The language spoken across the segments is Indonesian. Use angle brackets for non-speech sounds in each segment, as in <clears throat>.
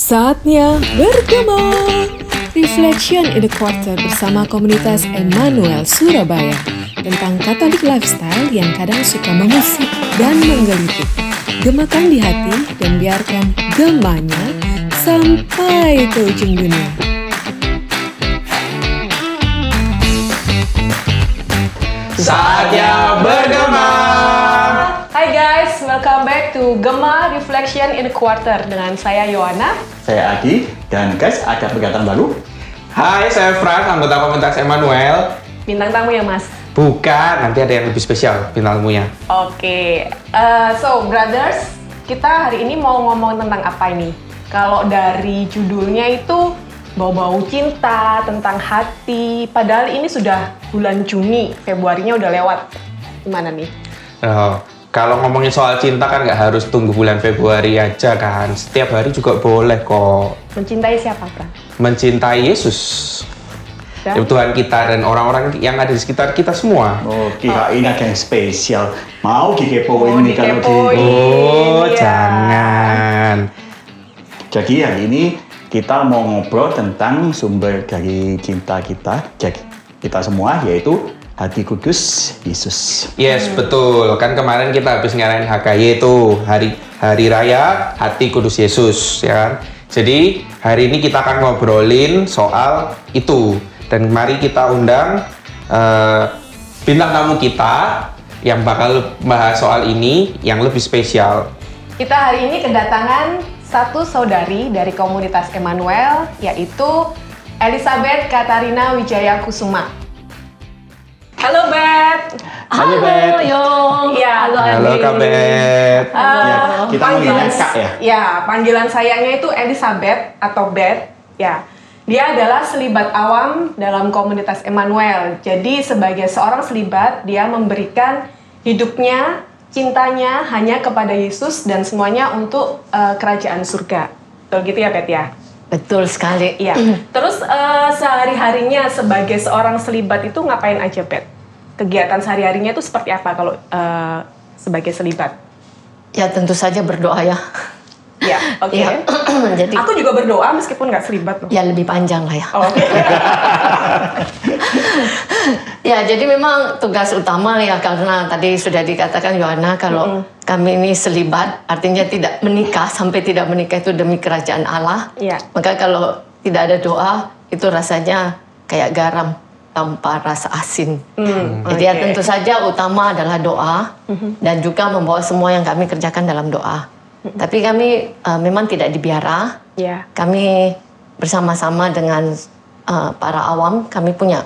Saatnya bergema Reflection in the Quarter bersama komunitas Emmanuel Surabaya tentang Katolik lifestyle yang kadang suka mengusik dan menggelitik. Gemakan di hati dan biarkan gemanya sampai ke ujung dunia. Saatnya bergema. Welcome back to Gema Reflection in a Quarter dengan saya Yohana. Saya Adi dan guys ada peringatan baru. Hai, saya Frank, anggota komunitas Emmanuel. Bintang tamu ya mas. Bukan, nanti ada yang lebih spesial bintang tamunya. Oke, eh, so brothers, kita hari ini mau ngomong tentang apa ini? Kalau dari judulnya itu bau-bau cinta, tentang hati. Padahal ini sudah bulan Juni, Februarinya udah lewat. Gimana nih? Oh, kalau ngomongin soal cinta kan nggak harus tunggu bulan Februari aja kan. Setiap hari juga boleh kok. Mencintai siapa, Pran? Mencintai Yesus. Dan? Ya, Tuhan kita dan orang-orang yang ada di sekitar kita semua. Oh, kirain ada yang spesial. Mau dikepoin Mau nih kalau di... Oh, Iya. jangan. Jadi hari ini kita mau ngobrol tentang sumber dari cinta kita, jadi kita semua yaitu hati kudus Yesus. Yes, betul. Kan kemarin kita habis ngarahin HKY itu hari hari raya hati kudus Yesus, ya kan? Jadi hari ini kita akan ngobrolin soal itu dan mari kita undang eh, bintang tamu kita yang bakal bahas soal ini yang lebih spesial. Kita hari ini kedatangan satu saudari dari komunitas Emmanuel, yaitu Elizabeth Katarina Wijaya Kusuma. Halo Beth. Halo, Beth. Yong. Iya. Halo, Halo. Kak Beth. Eh, Ya, kita manggilnya Kak ya? Ya, panggilan sayangnya itu Elizabeth atau Beth. Ya, dia adalah selibat awam dalam komunitas Emmanuel. Jadi sebagai seorang selibat, dia memberikan hidupnya, cintanya hanya kepada Yesus dan semuanya untuk eh, kerajaan surga. Betul gitu ya, Beth ya? Betul sekali. Iya. Terus eh, sehari-harinya sebagai seorang selibat itu ngapain aja, Beth? Kegiatan sehari-harinya itu seperti apa kalau eh, sebagai selibat? Ya tentu saja berdoa ya. Ya, oke. Ya. <clears throat> Jadi Aku juga berdoa meskipun nggak selibat loh. ya lebih panjang lah ya. Oh, Oke. <laughs> Ya jadi memang tugas utama ya karena tadi sudah dikatakan Yohana kalau kami ini selibat artinya tidak menikah sampai tidak menikah itu demi kerajaan Allah. Iya. Maka kalau tidak ada doa itu rasanya kayak garam tanpa rasa asin. Hmm, Jadi ya oke. tentu saja utama adalah doa dan juga membawa semua yang kami kerjakan dalam doa. Tapi kami uh, memang tidak dibiara. Ya. Kami bersama-sama dengan uh, para awam, kami punya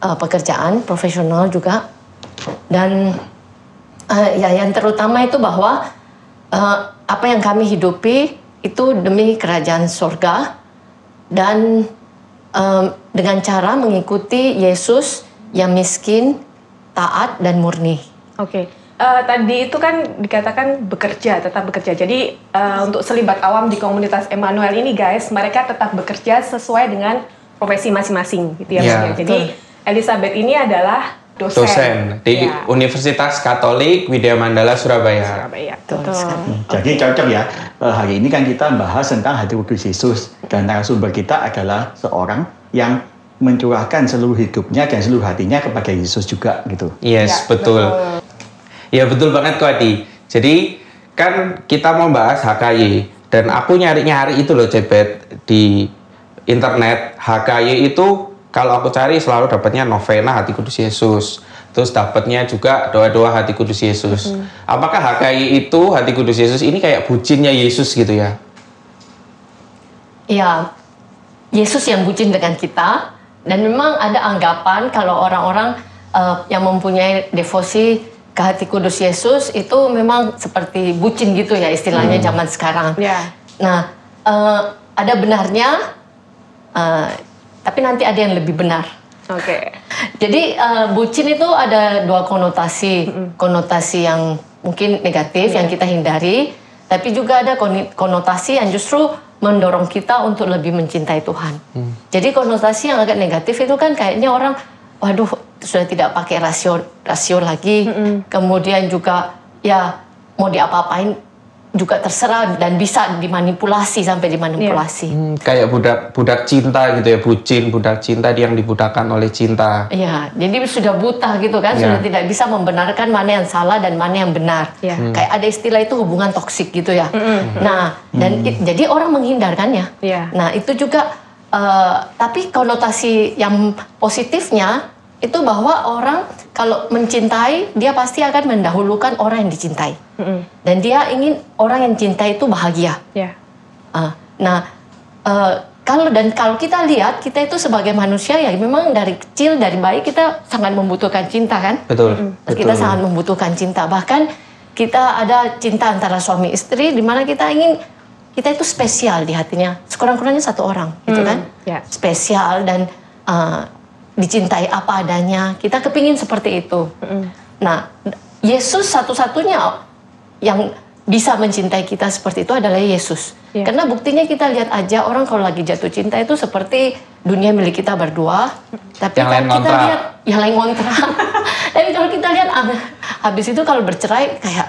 uh, pekerjaan profesional juga. Dan uh, ya yang terutama itu bahwa uh, apa yang kami hidupi itu demi kerajaan surga dan um, dengan cara mengikuti Yesus yang miskin, taat dan murni. Oke. Eh, tadi itu kan dikatakan bekerja, tetap bekerja. Jadi eh, untuk selibat awam di komunitas Emmanuel ini guys, mereka tetap bekerja sesuai dengan profesi masing-masing gitu ya. Iya, ya. Jadi Elizabeth ini adalah dosen. Dosen di Ya, Universitas Katolik Widya Mandala Surabaya. Surabaya. Betul Betul. Jadi cocok ya, eh, hari ini kan kita bahas tentang hati kudus Yesus. Dan narasumber kita adalah seorang yang mencurahkan seluruh hidupnya dan seluruh hatinya kepada Yesus juga gitu. Yes, Ya, betul. Ya betul banget kok Adi. Jadi kan kita mau bahas HKY dan aku nyari-nyari itu loh Cebet di internet HKY itu kalau aku cari selalu dapatnya novena hati kudus Yesus. Terus dapatnya juga doa-doa hati kudus Yesus. Apakah HKY itu hati kudus Yesus ini kayak bucinnya Yesus gitu ya? Ya, Yesus yang bucin dengan kita dan memang ada anggapan kalau orang-orang eh, yang mempunyai devosi ke hati kudus Yesus itu memang seperti bucin gitu ya istilahnya zaman sekarang. Ya. Nah, eh, ada benarnya, eh, tapi nanti ada yang lebih benar. Oke. <laughs> Jadi eh, bucin itu ada dua konotasi, konotasi yang mungkin negatif yang kita hindari, tapi juga ada konotasi yang justru mendorong kita untuk lebih mencintai Tuhan. Jadi konotasi yang agak negatif itu kan kayaknya orang, waduh sudah tidak pakai rasio rasio lagi, kemudian juga ya mau diapa-apain juga terserah dan bisa dimanipulasi sampai dimanipulasi. Hmm, kayak budak budak cinta gitu ya, bucin, budak cinta yang dibudakkan oleh cinta. Iya, jadi sudah buta gitu kan, Iya. sudah tidak bisa membenarkan mana yang salah dan mana yang benar. Iya. Hmm. Kayak ada istilah itu hubungan toksik gitu ya. Nah, dan i- jadi orang menghindarkannya. Iya. Nah, itu juga eh, tapi konotasi yang positifnya itu bahwa orang kalau mencintai dia pasti akan mendahulukan orang yang dicintai. Dan dia ingin orang yang cintai itu bahagia. Ya. Ah, nah, eh, kalau dan kalau kita lihat kita itu sebagai manusia ya memang dari kecil dari bayi kita sangat membutuhkan cinta kan? Betul. Kita betul. sangat membutuhkan cinta. Bahkan kita ada cinta antara suami istri di mana kita ingin kita itu spesial di hatinya. Sekurang-kurangnya satu orang, gitu kan? ya. Spesial dan eh, dicintai apa adanya. Kita kepingin seperti itu. Nah, Yesus satu-satunya yang bisa mencintai kita seperti itu adalah Yesus. Iya. Karena buktinya kita lihat aja orang kalau lagi jatuh cinta itu seperti dunia milik kita berdua. Tapi Yang lain kalau kita lihat yang lain ngontrak. <laughs> Tapi kalau kita lihat ah, habis itu kalau bercerai kayak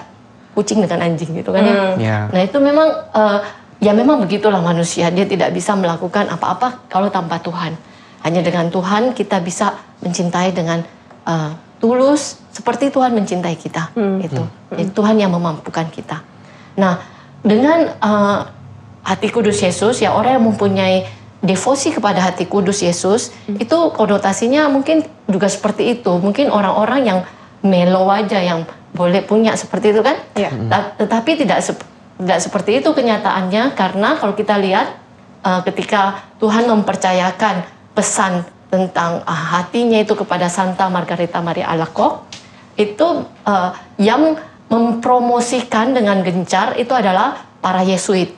kucing dengan anjing gitu kan ya. Ya. Nah itu memang eh, ya memang begitulah manusia dia tidak bisa melakukan apa-apa kalau tanpa Tuhan. Hanya dengan Tuhan kita bisa mencintai dengan eh, tulus seperti Tuhan mencintai kita. Itu Jadi Tuhan yang memampukan kita. Nah dengan eh, hati kudus Yesus ya orang yang mempunyai devosi kepada hati kudus Yesus itu konotasinya mungkin juga seperti itu. Mungkin orang-orang yang melo aja yang boleh punya seperti itu kan? Iya. Ta- Tetapi tidak sep- tidak seperti itu kenyataannya karena kalau kita lihat uh, ketika Tuhan mempercayakan pesan tentang uh, hatinya itu kepada Santa Margarita Maria Alacoque itu uh, yang mempromosikan dengan gencar itu adalah para Yesuit.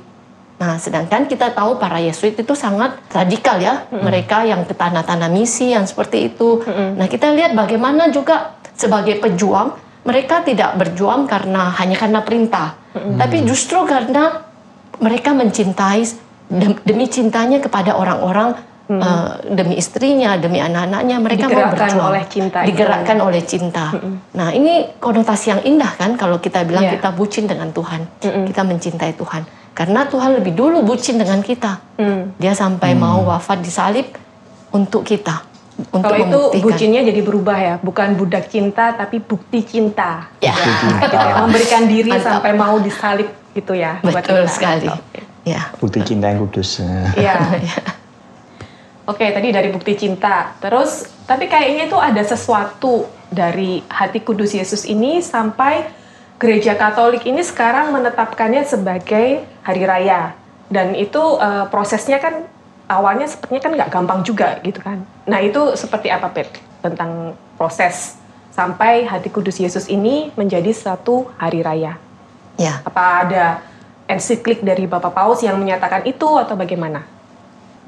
Nah, sedangkan kita tahu para Yesuit itu sangat radikal ya, mereka yang ke tanah-tanah misi yang seperti itu. Nah, kita lihat bagaimana juga sebagai pejuang mereka tidak berjuang karena hanya karena perintah, tapi justru karena mereka mencintai dem- demi cintanya kepada orang-orang eh, demi istrinya, demi anak-anaknya mereka mau Digerakkan berjuang. oleh cinta itu. Digerakkan oleh cinta. Nah, ini konotasi yang indah kan kalau kita bilang Iya. kita bucin dengan Tuhan, kita mencintai Tuhan. Karena Tuhan lebih dulu bucin dengan kita. Hmm. Dia sampai mau wafat di salib untuk kita, untuk Kalau itu bucinnya jadi berubah ya, bukan budak cinta tapi bukti cinta. Ya. Ya, Memberikan diri Mantap. sampai mau disalib gitu ya. buat Betul kita. sekali. Ya. Bukti cinta yang kudus. Iya. <laughs> Oke, tadi dari bukti cinta. Terus, tapi kayaknya itu ada sesuatu dari hati kudus Yesus ini sampai gereja Katolik ini sekarang menetapkannya sebagai hari raya. Dan itu eh, prosesnya kan awalnya sepertinya kan nggak gampang juga gitu kan. Nah itu seperti apa Pep tentang proses sampai hati kudus Yesus ini menjadi satu hari raya? Ya. Apa ada ensiklik dari Bapak Paus yang menyatakan itu atau bagaimana?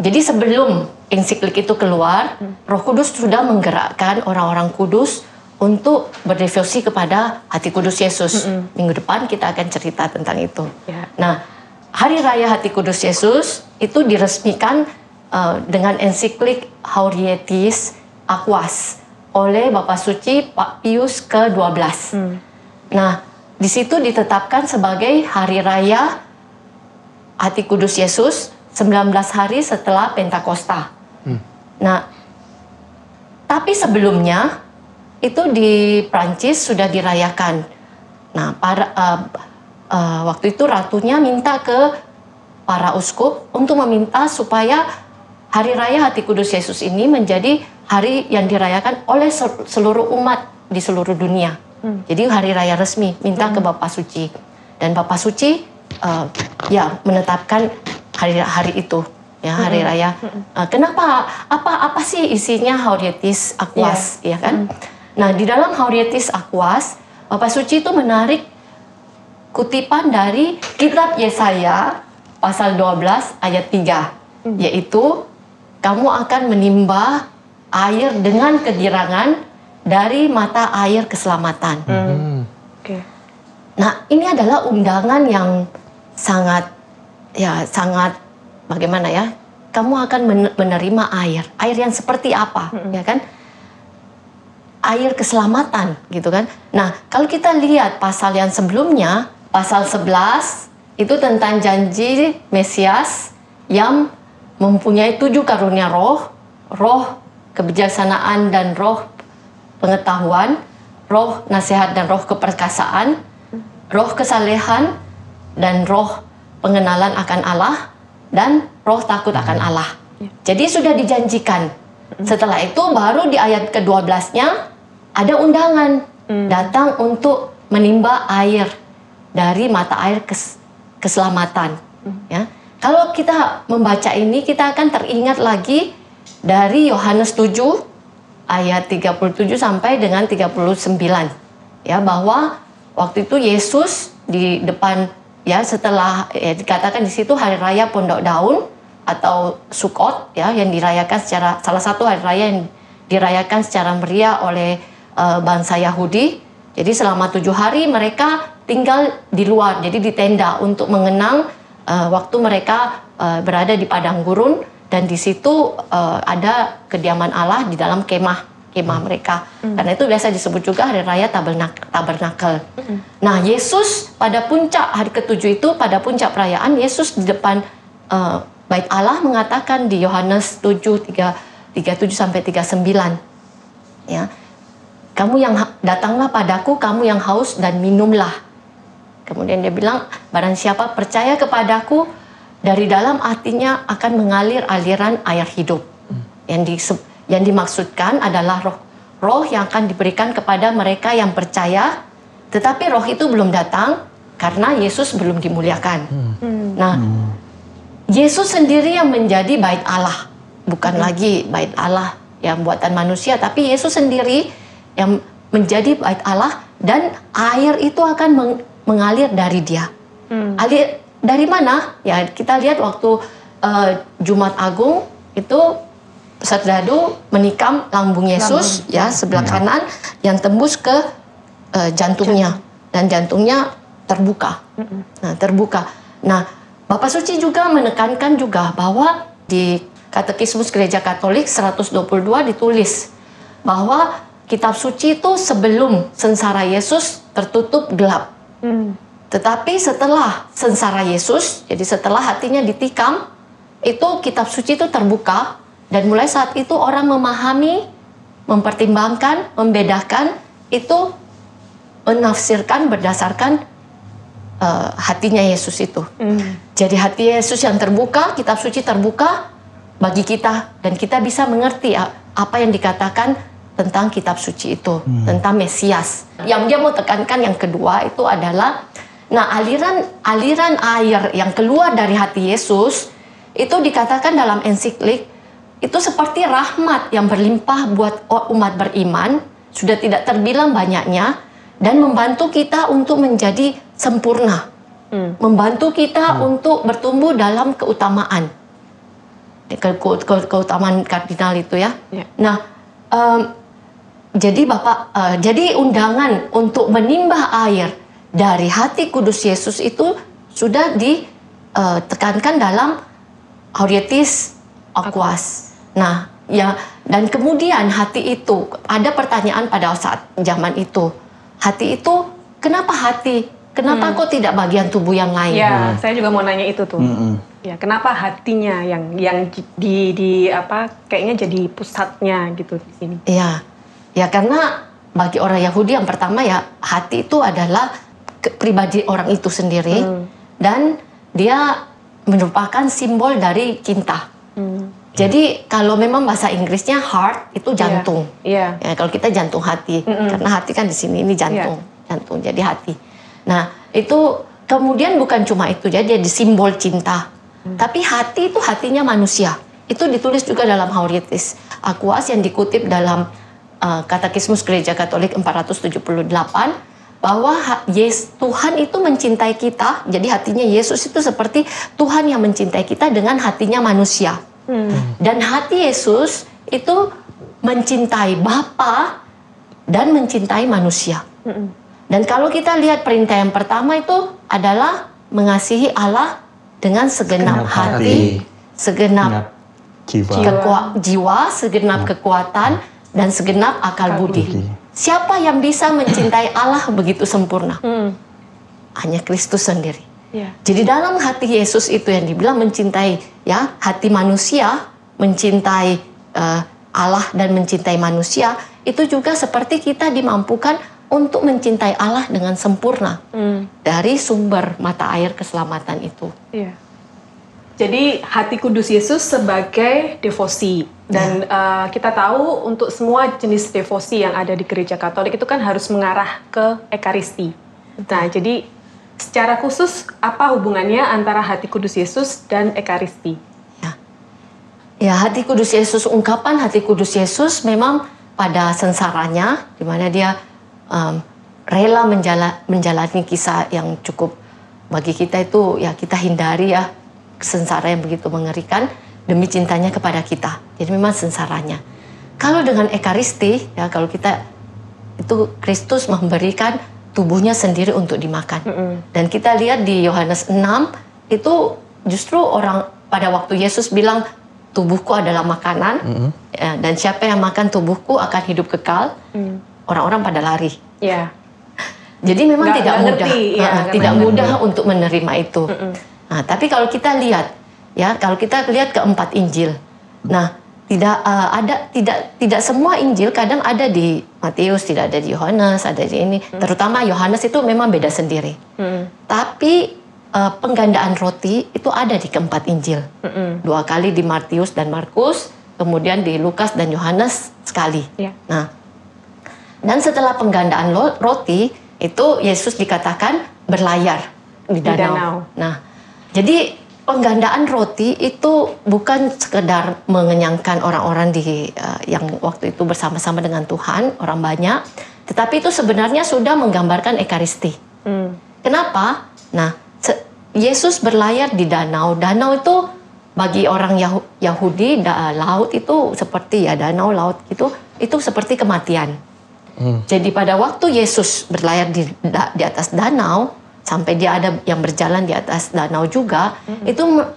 Jadi sebelum ensiklik itu keluar, Roh Kudus sudah menggerakkan orang-orang kudus untuk berdevosi kepada hati kudus Yesus. Minggu depan kita akan cerita tentang itu. Ya. Nah, Hari Raya Hati Kudus Yesus itu diresmikan uh, dengan ensiklik Haurietis Aquas oleh Bapak Suci Pak Pius ke-12. Nah, di situ ditetapkan sebagai Hari Raya Hati Kudus Yesus 19 hari setelah Pentakosta. Nah, tapi sebelumnya itu di Prancis sudah dirayakan. Nah, para eh, eh, waktu itu ratunya minta ke para uskup untuk meminta supaya Hari Raya Hati Kudus Yesus ini menjadi hari yang dirayakan oleh sel- seluruh umat di seluruh dunia. Jadi hari raya resmi minta ke Bapak Suci dan Bapak Suci eh, ya menetapkan hari hari itu ya hari raya. Eh, kenapa? Apa apa sih isinya Haurietis Aquas ya kan? Nah di dalam Haurietis Aquas Bapak Suci itu menarik kutipan dari kitab Yesaya pasal 12 ayat 3 yaitu kamu akan menimba air dengan kegirangan dari mata air keselamatan. Oke. Nah, ini adalah undangan yang sangat ya sangat bagaimana ya? Kamu akan men- menerima air. Air yang seperti apa, ya kan? Air keselamatan gitu kan. Nah, kalau kita lihat pasal yang sebelumnya, pasal 11 itu tentang janji Mesias yang mempunyai tujuh karunia roh, roh kebijaksanaan dan roh pengetahuan, roh nasihat dan roh keperkasaan, roh kesalehan dan roh pengenalan akan Allah dan roh takut akan Allah. Jadi sudah dijanjikan. Setelah itu baru di ayat ke-12-nya ada undangan datang untuk menimba air dari mata air kes- keselamatan. Ya. Kalau kita membaca ini kita akan teringat lagi dari Yohanes 7 ayat 37 sampai dengan 39 ya bahwa waktu itu Yesus di depan ya setelah ya dikatakan di situ hari raya Pondok Daun atau Sukot ya yang dirayakan secara salah satu hari raya yang dirayakan secara meriah oleh eh, bangsa Yahudi. Jadi selama tujuh hari mereka tinggal di luar, jadi di tenda untuk mengenang eh, waktu mereka eh, berada di padang gurun dan di situ ada kediaman Allah di dalam kemah kemah mereka. Karena itu biasa disebut juga hari raya tabernak tabernakel. Nah, Yesus pada puncak hari ketujuh itu pada puncak perayaan Yesus di depan eh, bait Allah mengatakan di Yohanes 7 3 37 sampai 39 ya. Kamu yang datanglah padaku kamu yang haus dan minumlah. Kemudian dia bilang barang siapa percaya kepadaku dari dalam hatinya akan mengalir aliran air hidup. Yang di, yang dimaksudkan adalah roh roh yang akan diberikan kepada mereka yang percaya tetapi roh itu belum datang karena Yesus belum dimuliakan. Nah, Yesus sendiri yang menjadi bait Allah, bukan lagi bait Allah yang buatan manusia, tapi Yesus sendiri yang menjadi bait Allah dan air itu akan meng- mengalir dari Dia. Alir dari mana? Ya kita lihat waktu eh, Jumat Agung itu serdadu menikam lambung Yesus ya sebelah kanan yang tembus ke eh, jantungnya dan jantungnya terbuka. Nah, terbuka. Nah, Bapak Suci juga menekankan juga bahwa di Katekismus Gereja Katolik 122 ditulis bahwa kitab suci itu sebelum sengsara Yesus tertutup gelap. Tetapi setelah sengsara Yesus, jadi setelah hatinya ditikam, itu kitab suci itu terbuka dan mulai saat itu orang memahami, mempertimbangkan, membedakan itu menafsirkan berdasarkan eh, hatinya Yesus itu. Jadi hati Yesus yang terbuka, kitab suci terbuka bagi kita dan kita bisa mengerti apa yang dikatakan tentang kitab suci itu, tentang Mesias. Yang dia mau tekankan yang kedua itu adalah nah aliran aliran air yang keluar dari hati Yesus itu dikatakan dalam ensiklik itu seperti rahmat yang berlimpah buat umat beriman, sudah tidak terbilang banyaknya dan membantu kita untuk menjadi sempurna membantu kita untuk bertumbuh dalam keutamaan ke, ke- ke- keutamaan kardinal itu ya. Ya. Nah, em, jadi bapak, eh, jadi undangan untuk menimbah air dari hati kudus Yesus itu sudah ditekankan dalam Aurietis Aquas. Nah, ya dan kemudian hati itu ada pertanyaan pada saat zaman itu. Hati itu kenapa hati? Kenapa kok tidak bagian tubuh yang lain? Ya, saya juga mau nanya itu tuh. Mm-mm. Ya, kenapa hatinya yang yang di di apa kayaknya jadi pusatnya gitu di sini. Iya, ya karena bagi orang Yahudi yang pertama ya hati itu adalah ke- pribadi orang itu sendiri dan dia merupakan simbol dari cinta. Jadi kalau memang bahasa Inggrisnya heart itu jantung. Iya. Ya, kalau kita jantung hati, karena hati kan di sini ini jantung, jantung jadi hati. Nah itu kemudian bukan cuma itu jadi jadi simbol cinta, tapi hati itu hatinya manusia. Itu ditulis juga dalam Haurietis Aquas yang dikutip dalam uh, Katekismus Gereja Katolik 478 bahwa Yes, Tuhan itu mencintai kita. Jadi hatinya Yesus itu seperti Tuhan yang mencintai kita dengan hatinya manusia. Dan hati Yesus itu mencintai Bapa dan mencintai manusia. Dan kalau kita lihat perintah yang pertama itu adalah mengasihi Allah dengan segenap Segenap hati, hati, segenap jiwa. kekua- jiwa, segenap kekuatan dan segenap akal budi. budi. Siapa yang bisa mencintai Allah begitu sempurna? Hanya Kristus sendiri. Iya. Jadi dalam hati Yesus itu yang dibilang mencintai ya hati manusia, mencintai eh, Allah dan mencintai manusia itu juga seperti kita dimampukan untuk mencintai Allah dengan sempurna Hmm. dari sumber mata air keselamatan itu. Iya. Jadi hati kudus Yesus sebagai devosi dan eh, kita tahu untuk semua jenis devosi yang ada di gereja Katolik itu kan harus mengarah ke ekaristi. Nah, jadi secara khusus apa hubungannya antara hati kudus Yesus dan ekaristi? Ya, hati kudus Yesus, ungkapan hati kudus Yesus memang pada sensaranya, di mana dia um, rela menjala- menjalani kisah yang cukup bagi kita itu ya kita hindari ya sengsara yang begitu mengerikan demi cintanya kepada kita. Jadi memang sensaranya. Kalau dengan ekaristi ya kalau kita itu Kristus memberikan tubuhnya sendiri untuk dimakan. Dan kita lihat di Yohanes 6 itu justru orang pada waktu Yesus bilang tubuhku adalah makanan ya, dan siapa yang makan tubuhku akan hidup kekal. Orang-orang pada lari. Ya. Jadi memang Nggak- tidak nggak mudah, ngerti, ya, uh, tidak ngerti. mudah untuk menerima itu. Nah, tapi kalau kita lihat, ya kalau kita lihat keempat Injil, nah tidak uh, ada tidak tidak semua Injil kadang ada di Matius, tidak ada di Yohanes, ada di ini. Terutama Yohanes itu memang beda sendiri. Tapi uh, penggandaan roti itu ada di keempat Injil. Dua kali di Matius dan Markus, kemudian di Lukas dan Yohanes sekali. Ya. Nah, dan setelah penggandaan roti itu Yesus dikatakan berlayar di Di danau. danau. Nah, jadi penggandaan roti itu bukan sekedar mengenyangkan orang-orang di eh, yang waktu itu bersama-sama dengan Tuhan, orang banyak, tetapi itu sebenarnya sudah menggambarkan ekaristi. Hmm. Kenapa? Nah, Yesus berlayar di danau. Danau itu bagi orang Yahu- Yahudi da- laut itu seperti ya danau laut itu itu seperti kematian. Jadi pada waktu Yesus berlayar di da- di atas danau sampai dia ada yang berjalan di atas danau juga itu me-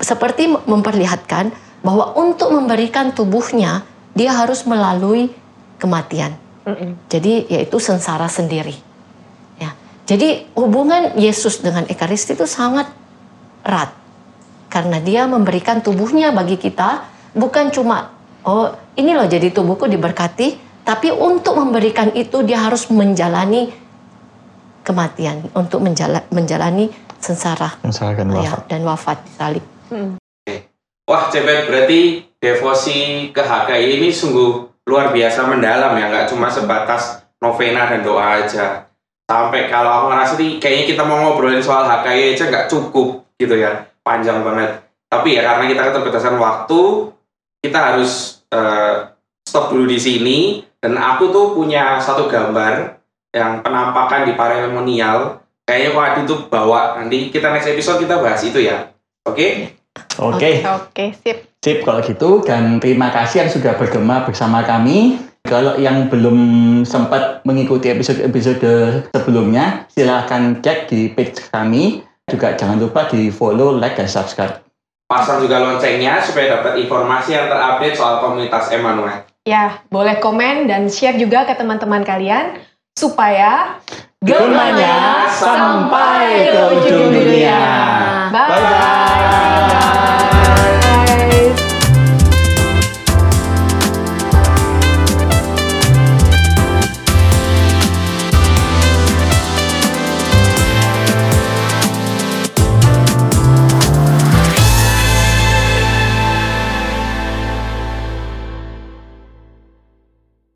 seperti memperlihatkan bahwa untuk memberikan tubuhnya dia harus melalui kematian. Jadi yaitu sengsara sendiri. Ya. Jadi hubungan Yesus dengan Ekaristi itu sangat erat. Karena dia memberikan tubuhnya bagi kita bukan cuma oh ini loh jadi tubuhku diberkati, tapi untuk memberikan itu dia harus menjalani kematian, untuk menjala- menjalani sengsara Sengsara dan ya, wafat. dan wafat di salib. Wah, Cepet berarti devosi ke HKI ini sungguh luar biasa mendalam ya, nggak cuma sebatas novena dan doa aja. Sampai kalau aku ngerasa nih, kayaknya kita mau ngobrolin soal HKI aja nggak cukup gitu ya, panjang banget. Tapi ya karena kita keterbatasan waktu, kita harus eh, stop dulu di sini. Dan aku tuh punya satu gambar yang penampakan di paralelmonial. Kayaknya kok Adi tuh bawa nanti kita next episode kita bahas itu ya. Oke? Oke, Oke, sip. sip kalau gitu dan terima kasih yang sudah bergema bersama kami. Kalau yang belum sempat mengikuti episode-episode sebelumnya, silahkan cek di page kami. Juga jangan lupa di follow, like, dan subscribe. pasang juga loncengnya supaya dapat informasi yang terupdate soal komunitas Emmanuel. Ya, boleh komen dan share juga ke teman-teman kalian supaya Gemanya sampai ke ujung dunia. Bye. Bye-bye.